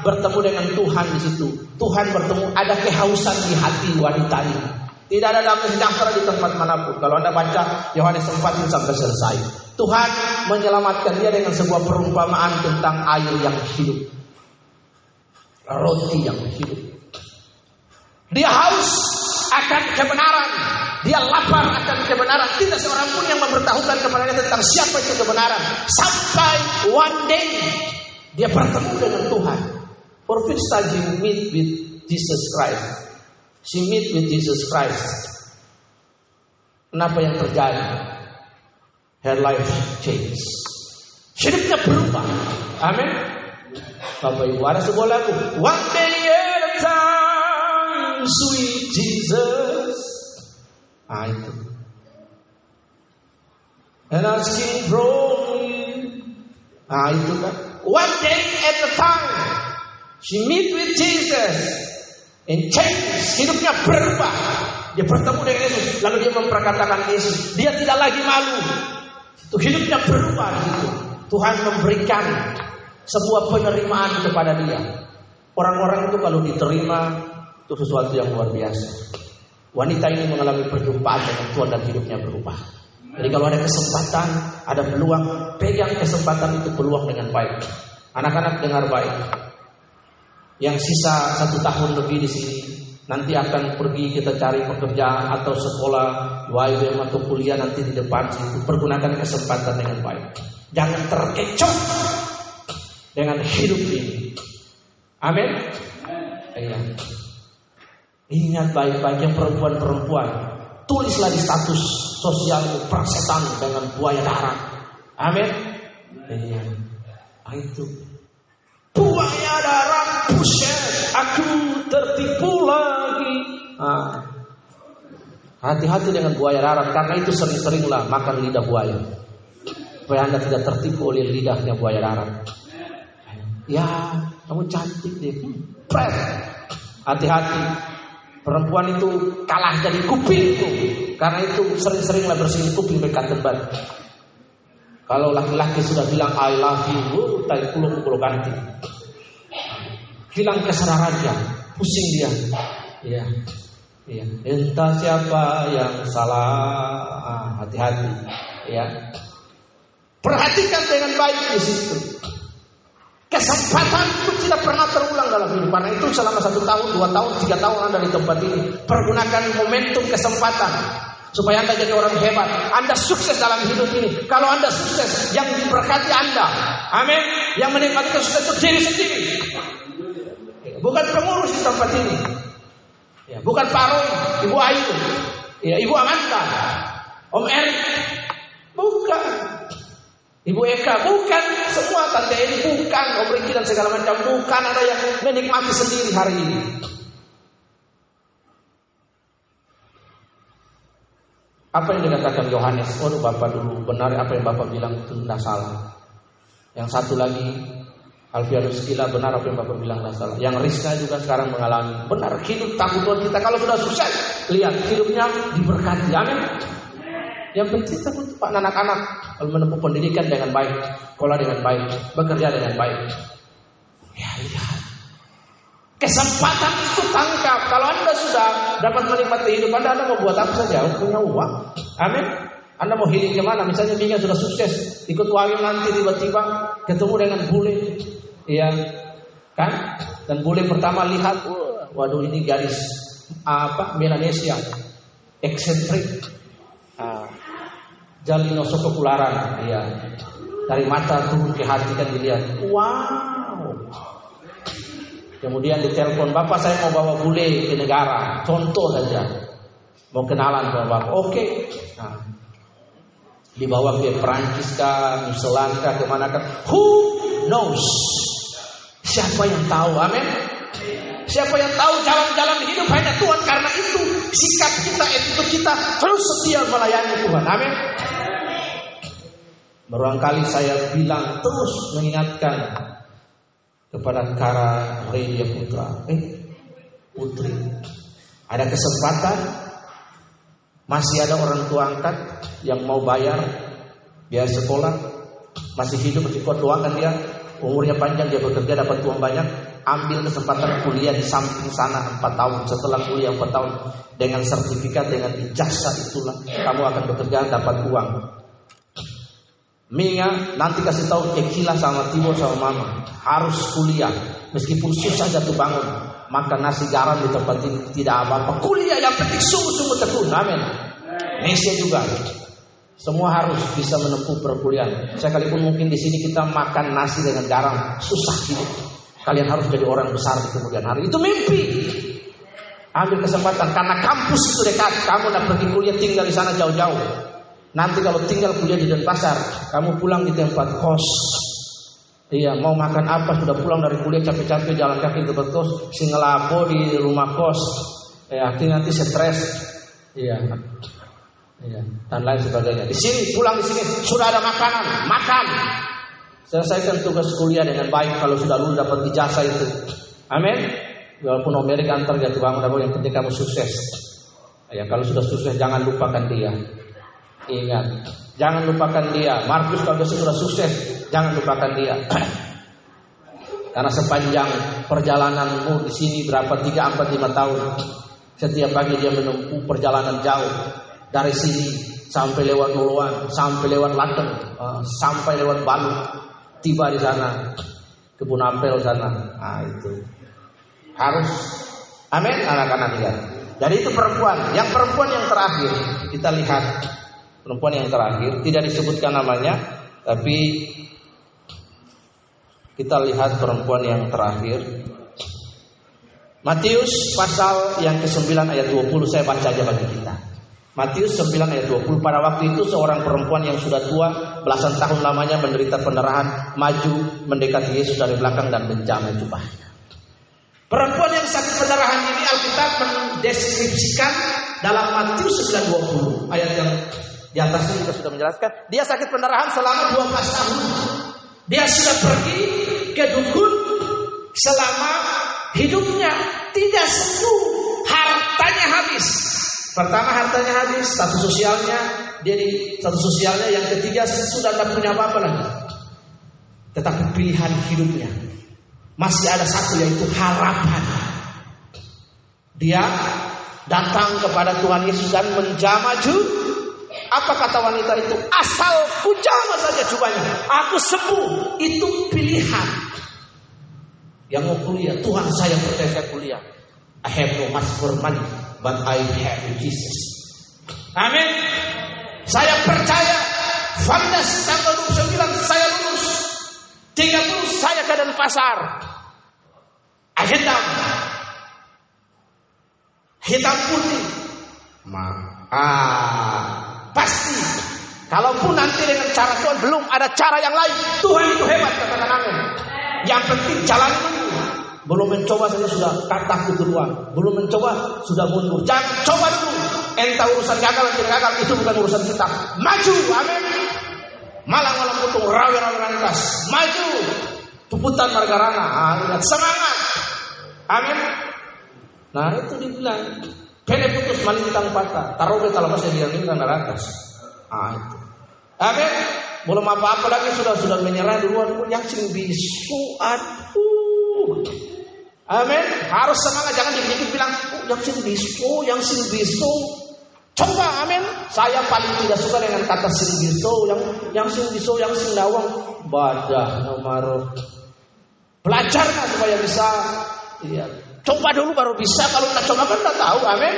bertemu dengan Tuhan di situ. Tuhan bertemu ada kehausan di hati wanita ini. Tidak ada damai sejahtera di tempat mana pun. Kalau Anda baca Yohanes 4 sampai selesai. Tuhan menyelamatkan dia dengan sebuah perumpamaan tentang air yang hidup. Roti yang hidup. Dia haus akan kebenaran. Dia lapar akan kebenaran. Tidak seorang pun yang memberitahukan kepada dia tentang siapa itu kebenaran. Sampai one day dia bertemu dengan Tuhan. For first meet with Jesus Christ. She meet with Jesus Christ. Kenapa yang terjadi? Her life change. Hidupnya berubah. Amin. Bapak Ibu ada sebuah lagu. One day at a time, sweet Jesus. Ah itu. And asking from. Ah itu kan. One day at a time. She meet with Jesus. And change, hidupnya berubah. Dia bertemu dengan Yesus, lalu dia memperkatakan Yesus. Dia tidak lagi malu. Itu hidupnya berubah. Tuhan memberikan sebuah penerimaan kepada dia. Orang-orang itu kalau diterima itu sesuatu yang luar biasa. Wanita ini mengalami perjumpaan dengan Tuhan dan hidupnya berubah. Jadi kalau ada kesempatan, ada peluang, pegang kesempatan itu peluang dengan baik. Anak-anak dengar baik yang sisa satu tahun lebih di sini nanti akan pergi kita cari pekerjaan atau sekolah YWM atau kuliah nanti di depan itu pergunakan kesempatan dengan baik. Jangan terkecoh dengan hidup ini. Amin. Iya. Ingat baik-baik yang perempuan-perempuan. Tulislah di status sosial persetan dengan buaya darat. Amin. Iya. Itu. Buaya darat, buset. Aku tertipu lagi. Ah. Hati-hati dengan buaya darat karena itu sering-seringlah makan lidah buaya. Supaya Anda tidak tertipu oleh lidahnya buaya darat. Ya, kamu cantik deh. Pret. Hati-hati. Perempuan itu kalah jadi kuping itu. Karena itu sering-seringlah bersihin kuping mereka tebal. Kalau laki-laki sudah bilang I love you, tadi puluh-puluh ganti. Hilang kesadarannya, pusing dia. Iya. Iya. Entah siapa yang salah, ah, hati-hati. ya. Perhatikan dengan baik di situ. Kesempatan itu tidak pernah terulang dalam hidup. Karena itu selama satu tahun, dua tahun, tiga tahun Anda di tempat ini. Pergunakan momentum kesempatan. Supaya Anda jadi orang hebat. Anda sukses dalam hidup ini. Kalau Anda sukses, yang diberkati Anda. Amin. Yang menikmati kesuksesan itu diri sendiri. Bukan pengurus di tempat ini. Ya, bukan Pak Roy, Ibu Ayu, ya, Ibu Amanda, Om Erik. Bukan. Ibu Eka bukan semua tante ini bukan Om Riki dan segala macam bukan ada yang menikmati sendiri hari ini. Apa yang dikatakan Yohanes? Oh, Bapak dulu benar apa yang Bapak bilang itu tidak salah. Yang satu lagi Alfianus Gila benar apa yang Bapak bilang salah. Yang Rizka juga sekarang mengalami benar hidup tanggungan kita kalau sudah sukses lihat hidupnya diberkati. Amin. Yang penting Pak anak-anak kalau menempuh pendidikan dengan baik, sekolah dengan baik, bekerja dengan baik. Ya lihat. Kesempatan itu tangkap. Kalau Anda sudah dapat menikmati hidup Anda, Anda mau buat apa saja, punya uang. Amin. Anda mau healing ke mana? Misalnya Minga sudah sukses, ikut wayang nanti tiba-tiba ketemu dengan bule, iya kan? Dan bule pertama lihat, waduh ini gadis apa Melanesia, eksentrik, ah, jalino sokokularan, iya. Dari mata turun ke hati kan dilihat, wow. Kemudian ditelepon, Bapak saya mau bawa bule ke negara, contoh saja. Mau kenalan sama Bapak. Oke. Nah, dibawa ke Perancis kah, New Zealand kah, ke mana kah. Who knows? Siapa yang tahu? Amin. Siapa yang tahu jalan-jalan hidup hanya Tuhan karena itu sikap kita, itu kita terus setia melayani Tuhan. Amin. Berulang kali saya bilang terus mengingatkan kepada Kara Redia Putra. Eh, putri. Ada kesempatan masih ada orang tua angkat yang mau bayar biaya sekolah masih hidup kuat doakan dia. Umurnya panjang dia bekerja dapat uang banyak ambil kesempatan kuliah di samping sana 4 tahun. Setelah kuliah 4 tahun dengan sertifikat dengan ijazah itulah kamu akan bekerja dapat uang. Mia nanti kasih tahu Kekila sama Timo sama Mama. Harus kuliah. Meskipun susah jatuh bangun maka nasi garam di tempat tidak apa-apa. Kuliah yang penting sungguh-sungguh tekun. Amin. Indonesia juga. Semua harus bisa menempuh perkuliahan. Sekalipun mungkin di sini kita makan nasi dengan garam susah hidup kalian harus jadi orang besar di kemudian hari. Itu mimpi. Ambil kesempatan karena kampus itu dekat. Kamu nak pergi kuliah tinggal di sana jauh-jauh. Nanti kalau tinggal kuliah di Denpasar, kamu pulang di tempat kos. Iya, mau makan apa sudah pulang dari kuliah capek-capek jalan kaki ke kos, singelapo di rumah kos. Ya, artinya nanti stres. Iya. Iya, dan lain sebagainya. Di sini pulang di sini sudah ada makanan, makan. Selesaikan tugas kuliah dengan baik kalau sudah lulus dapat ijazah itu. Amin. Walaupun Amerika antar jatuh bangun, yang penting kamu sukses. Ya, kalau sudah sukses jangan lupakan dia. Ingat, jangan lupakan dia. Markus kalau sudah sukses, jangan lupakan dia. Karena sepanjang perjalananmu di sini berapa? Tiga empat lima tahun, setiap pagi dia menempuh perjalanan jauh. Dari sini sampai lewat Nuluan, sampai lewat Laten, uh, sampai lewat Balu, tiba di sana kebun apel sana. Nah itu. Harus, amin anak-anak lihat. Jadi itu perempuan. Yang perempuan yang terakhir. Kita lihat. Perempuan yang terakhir, tidak disebutkan namanya, tapi kita lihat perempuan yang terakhir. Matius pasal yang ke-9 ayat 20 saya baca aja bagi kita. Matius 9 ayat 20 pada waktu itu seorang perempuan yang sudah tua belasan tahun lamanya menderita pendarahan maju mendekati Yesus dari belakang dan menjamah jubahnya. Perempuan yang sakit pendarahan ini Alkitab mendeskripsikan dalam Matius 9:20 ayat yang di atasnya juga sudah menjelaskan dia sakit pendarahan selama 12 tahun. Dia sudah pergi ke dukun selama hidupnya tidak sembuh, hartanya habis. Pertama hartanya habis, status sosialnya dia di status sosialnya yang ketiga sudah tidak punya apa-apa lagi. Tetapi pilihan hidupnya masih ada satu yaitu harapan. Dia datang kepada Tuhan Yesus dan menjamaju. Apa kata wanita itu? Asal ku jama saja jubahnya. Aku sembuh. Itu pilihan. Yang mau kuliah, Tuhan saya percaya saya kuliah. I have no much for money, but I have Jesus. Amin. Saya percaya Fondasi tanggal 29 saya lulus. 30 saya ke pasar. Hitam. Hitam putih. Ma ah, pasti. Kalaupun nanti dengan cara Tuhan belum ada cara yang lain. Tuhan itu hebat katakan amin. Yang penting jalan dulu. Belum mencoba saja sudah kata duluan. Belum mencoba sudah mundur. Jangan coba dulu. Entah urusan gagal atau gagal itu bukan urusan kita. Maju, amin. Malang malam putung rawi rawi rantas. Maju. Puputan margarana. Ah, semangat. Amin. Nah itu dibilang. Pene putus malintang patah. Taruh kita lepas dia bilang dari atas. Ah itu. Amin. Belum apa-apa lagi sudah sudah menyerah duluan. Yang sing bisu. Aduh. Amin. Harus semangat. Jangan dikit-dikit bilang. Oh, yang sing bisu. Yang sing bisu. Coba amin. Saya paling tidak suka dengan kata sing bisu. Yang yang sing bisu. Yang sing dawang. Badah nomor. Belajarlah supaya bisa Iya. Coba dulu baru bisa. Kalau nggak coba kan nggak tahu. Amin.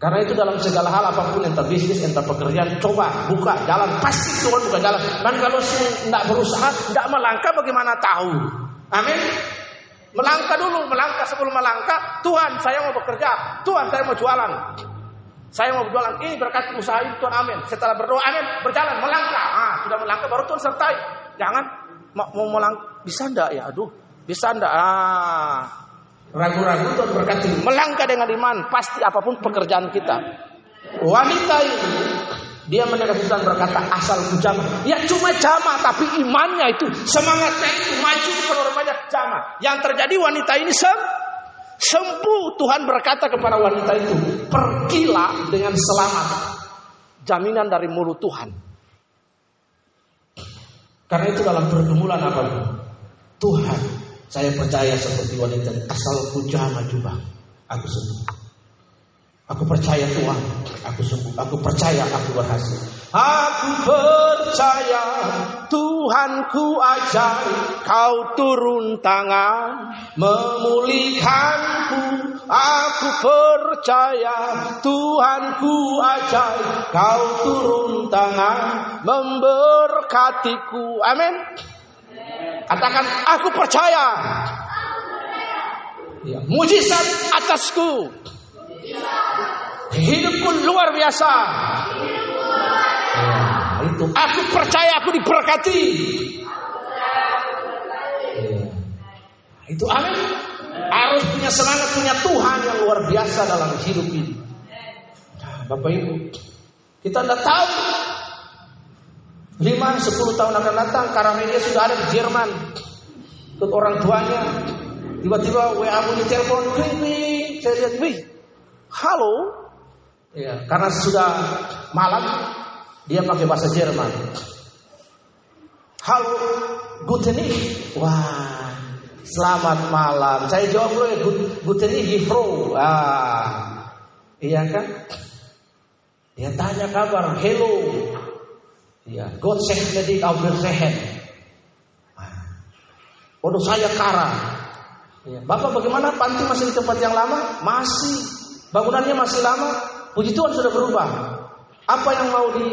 Karena itu dalam segala hal apa pun entah bisnis, entah pekerjaan, coba buka jalan. Pasti Tuhan buka jalan. Dan kalau tidak berusaha, tidak melangkah, bagaimana tahu? Amin. Melangkah dulu, melangkah sebelum melangkah. Tuhan, saya mau bekerja. Tuhan, saya mau jualan. Saya mau berjualan. Ini berkat usaha itu Tuhan, amin. Setelah berdoa, amin. Berjalan, melangkah. Ah, sudah melangkah, baru Tuhan sertai. Jangan mau melangkah. Bisa enggak ya? Aduh, bisa enggak? Ah, ragu-ragu Tuhan berkati. Melangkah dengan iman, pasti apa pun pekerjaan kita. Wanita ini dia mendengar Tuhan berkata asal jama. Ya cuma jama tapi imannya itu semangatnya itu maju penormannya jama. Yang terjadi wanita ini sem sembuh. Tuhan berkata kepada wanita itu, pergilah dengan selamat. Jaminan dari mulut Tuhan. Karena itu dalam pergumulan apa? Tuhan saya percaya seperti wanita asal ku jama juga aku sembuh. Aku percaya Tuhan, aku sembuh. Aku percaya aku berhasil. Aku percaya Tuhanku ajaib, kau turun tangan memulihkanku. Aku percaya Tuhanku ajaib, kau turun tangan memberkatiku. Amin. Katakan aku percaya. Ya, mujizat atasku. Hidupku luar biasa. Ya, itu aku percaya aku diberkati. Ya, itu amin. Harus punya semangat punya Tuhan yang luar biasa dalam hidup ini. Nah, Bapak Ibu, kita tidak tahu 5 10 tahun akan datang karena dia sudah ada di Jerman. Untuk orang tuanya tiba-tiba WA bunyi telepon, kring Saya lihat, wih, halo. Ya, karena sudah malam dia pakai bahasa Jerman. Halo, guten Wah, selamat malam. Saya jawab dulu ya, guten Bro. Ah, iya kan? Dia tanya kabar, hello. Ya, God sehat jadi kau bersehat. Waduh saya kara. Ya. Bapak bagaimana panti masih di tempat yang lama? Masih. Bangunannya masih lama? puji Tuhan sudah berubah. Apa yang mau di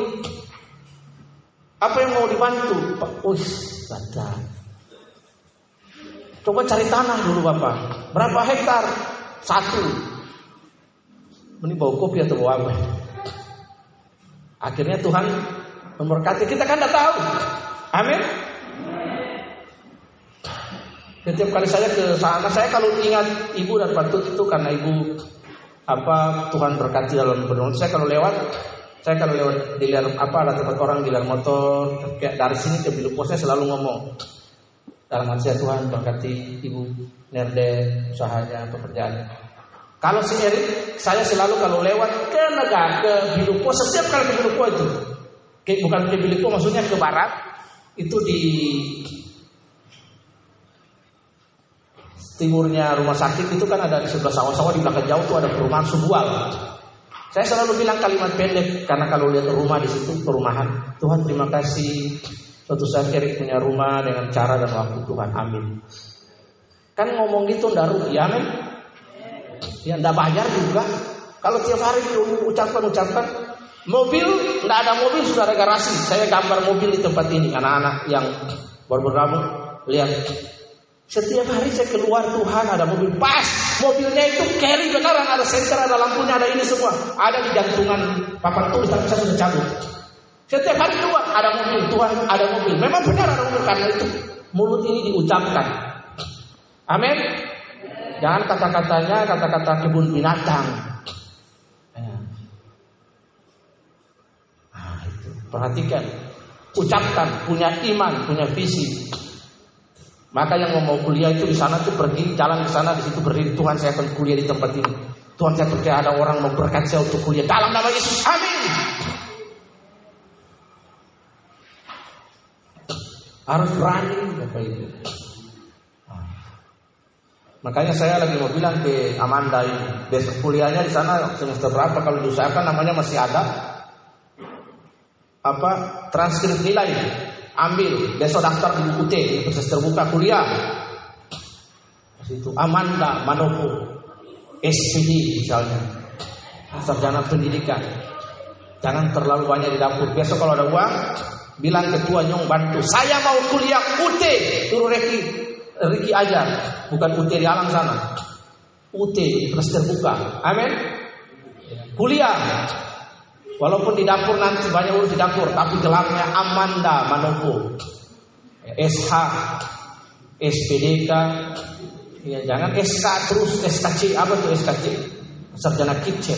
apa yang mau dibantu? Pak, Uish, Coba cari tanah dulu Bapak. Berapa hektar? Satu. Ini bau kopi atau bau apa? Akhirnya Tuhan memberkati. Kita kan tidak tahu. Amin. Setiap kali saya ke sana, saya kalau ingat ibu dan patut itu karena ibu apa Tuhan berkati dalam berdoa. Saya kalau lewat, saya kalau lewat di luar apa ada tempat orang di luar motor, kayak dari sini ke Bilupo saya selalu ngomong dalam hati Tuhan berkati ibu Nerde usahanya pekerjaannya. Kalau si Erik, saya selalu kalau lewat ke negara ke Bilupo setiap kali ke Bilupo itu, bukan ke Bilupo maksudnya ke barat, itu di timurnya rumah sakit itu kan ada di sebelah sawah-sawah di belakang jauh tuh ada perumahan Subual. Saya selalu bilang kalimat pendek karena kalau lihat rumah di situ perumahan. Tuhan terima kasih suatu saat Erik punya rumah dengan cara dan waktu Tuhan. Amin. Kan ngomong gitu ndak rugi, amin. Ya ndak bayar juga. Kalau tiap hari ucapkan-ucapkan mobil, ndak ada mobil sudah ada garasi. Saya gambar mobil di tempat ini anak-anak yang baru bergabung lihat setiap hari saya keluar Tuhan ada mobil pas mobilnya itu carry beneran ada senter ada lampunya ada ini semua ada di jantungan papan tulis tapi saya sudah cabut. Setiap hari keluar ada mobil Tuhan ada mobil memang benar ada mobil karena itu mulut ini diucapkan. Amin. Jangan kata-katanya kata-kata kebun binatang. Nah, itu. Perhatikan, ucapkan, punya iman, punya visi. Maka yang mau kuliah itu di sana tuh pergi jalan ke sana di situ berdiri Tuhan saya akan kuliah di tempat ini. Tuhan saya percaya ada orang mau berkat saya untuk kuliah dalam nama Yesus. Amin. Harus berani Bapak Ibu. Makanya saya lagi mau bilang ke Amanda ini, besok kuliahnya di sana semester berapa kalau diusahakan namanya masih ada apa transkrip nilai. Ambil. Besok daftar di buku T universitas terbuka kuliah. Situ. Amanda Manopo. SPD misalnya. Sarjana pendidikan. Jangan terlalu banyak di dapur. Besok kalau ada uang bilang ketua nyong bantu saya mau kuliah UT suruh Reki Riki aja bukan UT di alam sana. UT universitas terbuka. Amin? Kuliah Walaupun di dapur nanti banyak urus di dapur, tapi gelarnya Amanda Manopo. SH, SPDK, ya jangan SK terus SKC apa tuh SKC? Sarjana kitchen.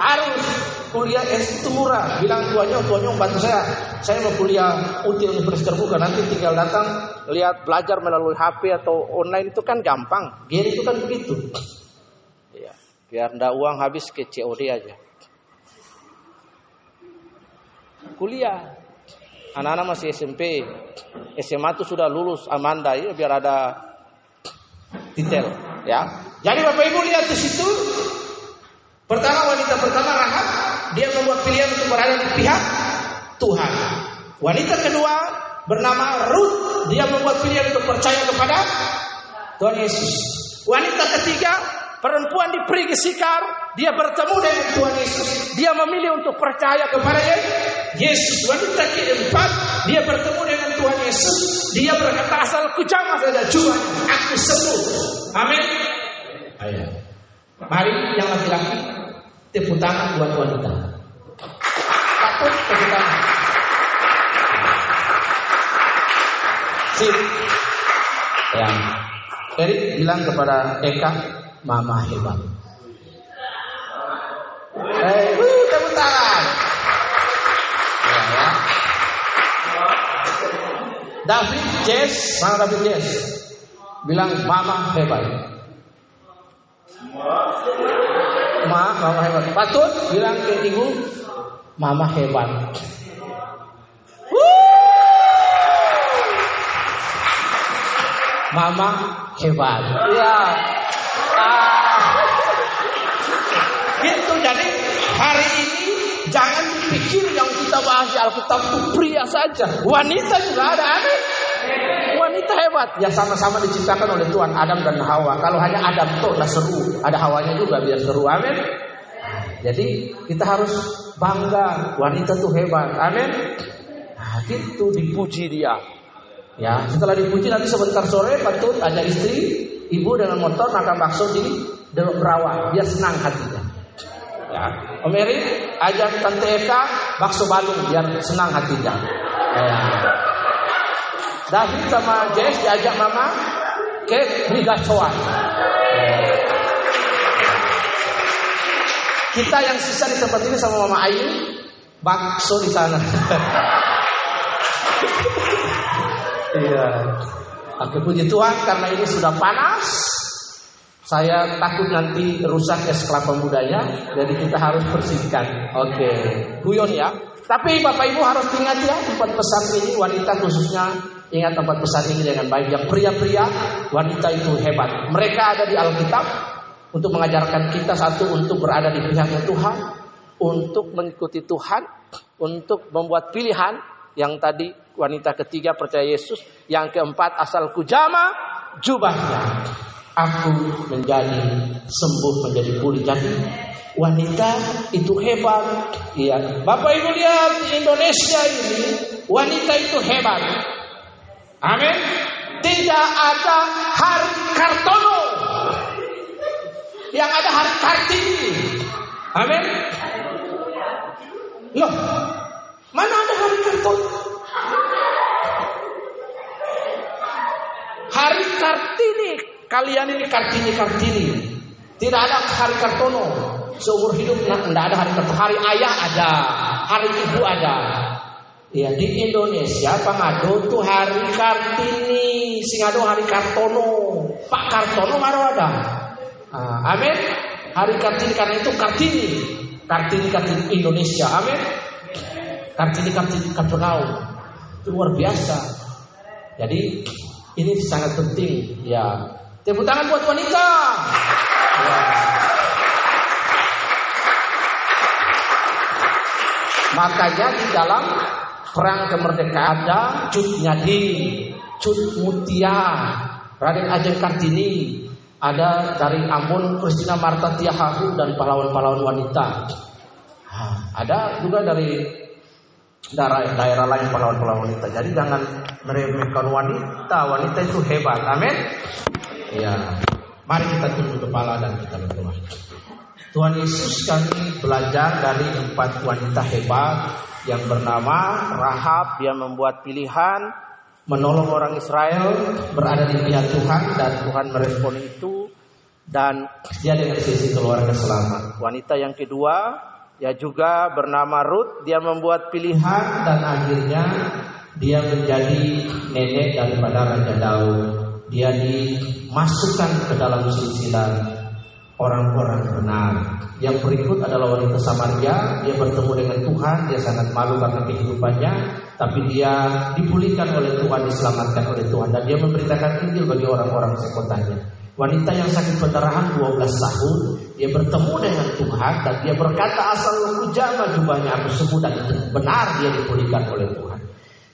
harus kuliah S itu murah. Bilang tuanya, tuanya bantu saya. Saya mau kuliah UT Universitas terbuka. Nanti tinggal datang lihat belajar melalui HP atau online itu kan gampang. Biar itu kan begitu. Biar ndak uang habis ke COD aja. Kuliah. Anak-anak masih SMP. SMA itu sudah lulus Amanda ya biar ada detail ya. Jadi Bapak Ibu lihat di situ pertama wanita pertama Rahab dia membuat pilihan untuk berada di pihak Tuhan. Wanita kedua bernama Ruth dia membuat pilihan untuk percaya kepada Tuhan Yesus. Wanita ketiga Perempuan di Perigi Sikar, dia bertemu dengan Tuhan Yesus. Dia memilih untuk percaya kepada Yesus. Wanita keempat, dia bertemu dengan Tuhan Yesus. Dia berkata asal jamah saja cuma aku sembuh. Amin. Ayo. Mari yang laki-laki tepuk tangan buat wanita. Takut tepuk tangan. Sip. Yang Erik bilang kepada Eka, Mama hebat. Eh, uh, tepuk tangan. Ya, ya. David Jess, mana David Jess? Bilang Mama hebat. Ma, Mama hebat. Patut bilang ke ibu, Mama hebat. Mama hebat. Ya. Gitu jadi hari ini jangan dipikir yang kita bahas di Alkitab itu pria saja. Wanita juga ada, amin. Wanita hebat. Ya sama-sama diciptakan oleh Tuhan Adam dan Hawa. Kalau hanya Adam tuh lah seru, ada Hawanya juga biar seru. Amin. Jadi kita harus bangga wanita tuh hebat. Amin. Nah, gitu dipuji dia. Ya, setelah dipuji nanti sebentar sore patut ada istri, ibu dengan motor makan bakso di dalam rawa, biar senang hatinya. Ya, Om Eri ajak Tante Eka bakso balung biar senang hatinya. Ya. David sama Jess diajak mama ke Rigacoan. Kita yang sisa di tempat ini sama Mama Ayu bakso di sana. Iya. Oke puji Tuhan karena ini sudah panas. Saya takut nanti rusak es kelapa mudanya, jadi kita harus bersihkan. Oke, guyon ya. Tapi Bapak Ibu harus ingat ya tempat pesan ini wanita khususnya ingat tempat pesan ini dengan baik. Yang pria-pria wanita itu hebat. Mereka ada di Alkitab untuk mengajarkan kita satu untuk berada di pihaknya Tuhan, untuk mengikuti Tuhan, untuk membuat pilihan yang tadi wanita ketiga percaya Yesus, yang keempat asal kujama jubahnya aku menjadi sembuh menjadi pulih. Jadi wanita itu hebat. Iya. Bapak Ibu lihat di Indonesia ini wanita itu hebat. Amin. Tidak ada hari Kartono. Yang ada hari Kartini. Amin. Loh, mana ada hari Kartono? Hari Kartini Kalian ini kartini-kartini. Tidak ada hari Kartono. Seumur hidup tidak ada hari Kartono. Hari ayah ada. Hari ibu ada. Ya di Indonesia pangado tuh hari Kartini. Singado hari Kartono. Pak Kartono baru ada. Ah, amin. Hari Kartini karena itu Kartini. Kartini Kartini Indonesia. Amin. Kartini Kartini Kartonau. Itu luar biasa. Jadi ini sangat penting ya Tepuk tangan buat wanita. Ya. Makanya di dalam perang kemerdekaan ada Cut Nyadi, Cut Mutia, Raden Ajeng Kartini, ada dari Ambon Kristina Marta Tiahahu dan pahlawan-pahlawan wanita. ada juga dari daerah, daerah lain pahlawan-pahlawan wanita. Jadi jangan meremehkan wanita. Wanita itu hebat. Amin. Ya, mari kita tunduk kepala dan kita berdoa. Tuhan Yesus kami belajar dari empat wanita hebat yang bernama Rahab yang membuat pilihan menolong orang Israel berada di pihak Tuhan dan Tuhan merespon itu dan dia dengan sisi keluarga selamat. Wanita yang kedua ya juga bernama Ruth dia membuat pilihan dan akhirnya dia menjadi nenek daripada Raja Daud dia dimasukkan ke dalam silsilah orang-orang benar. Yang berikut adalah wanita Samaria, dia bertemu dengan Tuhan, dia sangat malu karena kehidupannya, tapi dia dipulihkan oleh Tuhan, diselamatkan oleh Tuhan dan dia memberitakan Injil bagi orang-orang sekotanya. Wanita yang sakit pendarahan 12 tahun, dia bertemu dengan Tuhan dan dia berkata asal jama jubahnya aku sembuh dan benar dia dipulihkan oleh Tuhan.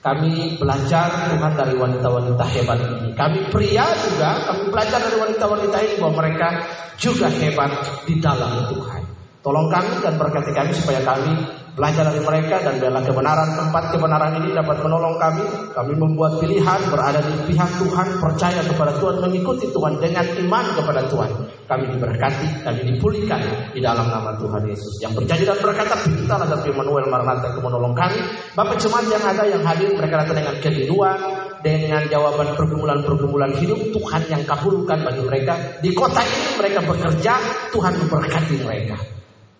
Kami belajar Tuhan dari wanita-wanita hebat ini. Kami pria juga, kami belajar dari wanita-wanita ini bahwa mereka juga hebat di dalam Tuhan. Tolong kami dan berkati kami supaya kami belajar dari mereka dan biarlah kebenaran tempat kebenaran ini dapat menolong kami. Kami membuat pilihan berada di pihak Tuhan, percaya kepada Tuhan, mengikuti Tuhan dengan iman kepada Tuhan. Kami diberkati, kami dipulihkan di dalam nama Tuhan Yesus. Yang berjanji dan berkata, pintalah dan Manuel Maranatha untuk menolong kami. Bapak jemaat yang ada yang hadir, mereka datang dengan kerinduan, dengan jawaban pergumulan-pergumulan hidup Tuhan yang kabulkan bagi mereka. Di kota ini mereka bekerja, Tuhan memberkati mereka.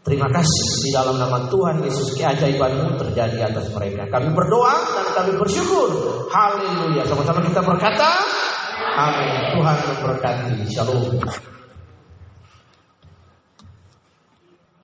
Terima kasih di dalam nama Tuhan Yesus keajaibanmu terjadi atas mereka. Kami berdoa dan kami bersyukur. Haleluya. Sama-sama kita berkata, Amin. Tuhan memberkati. Shalom.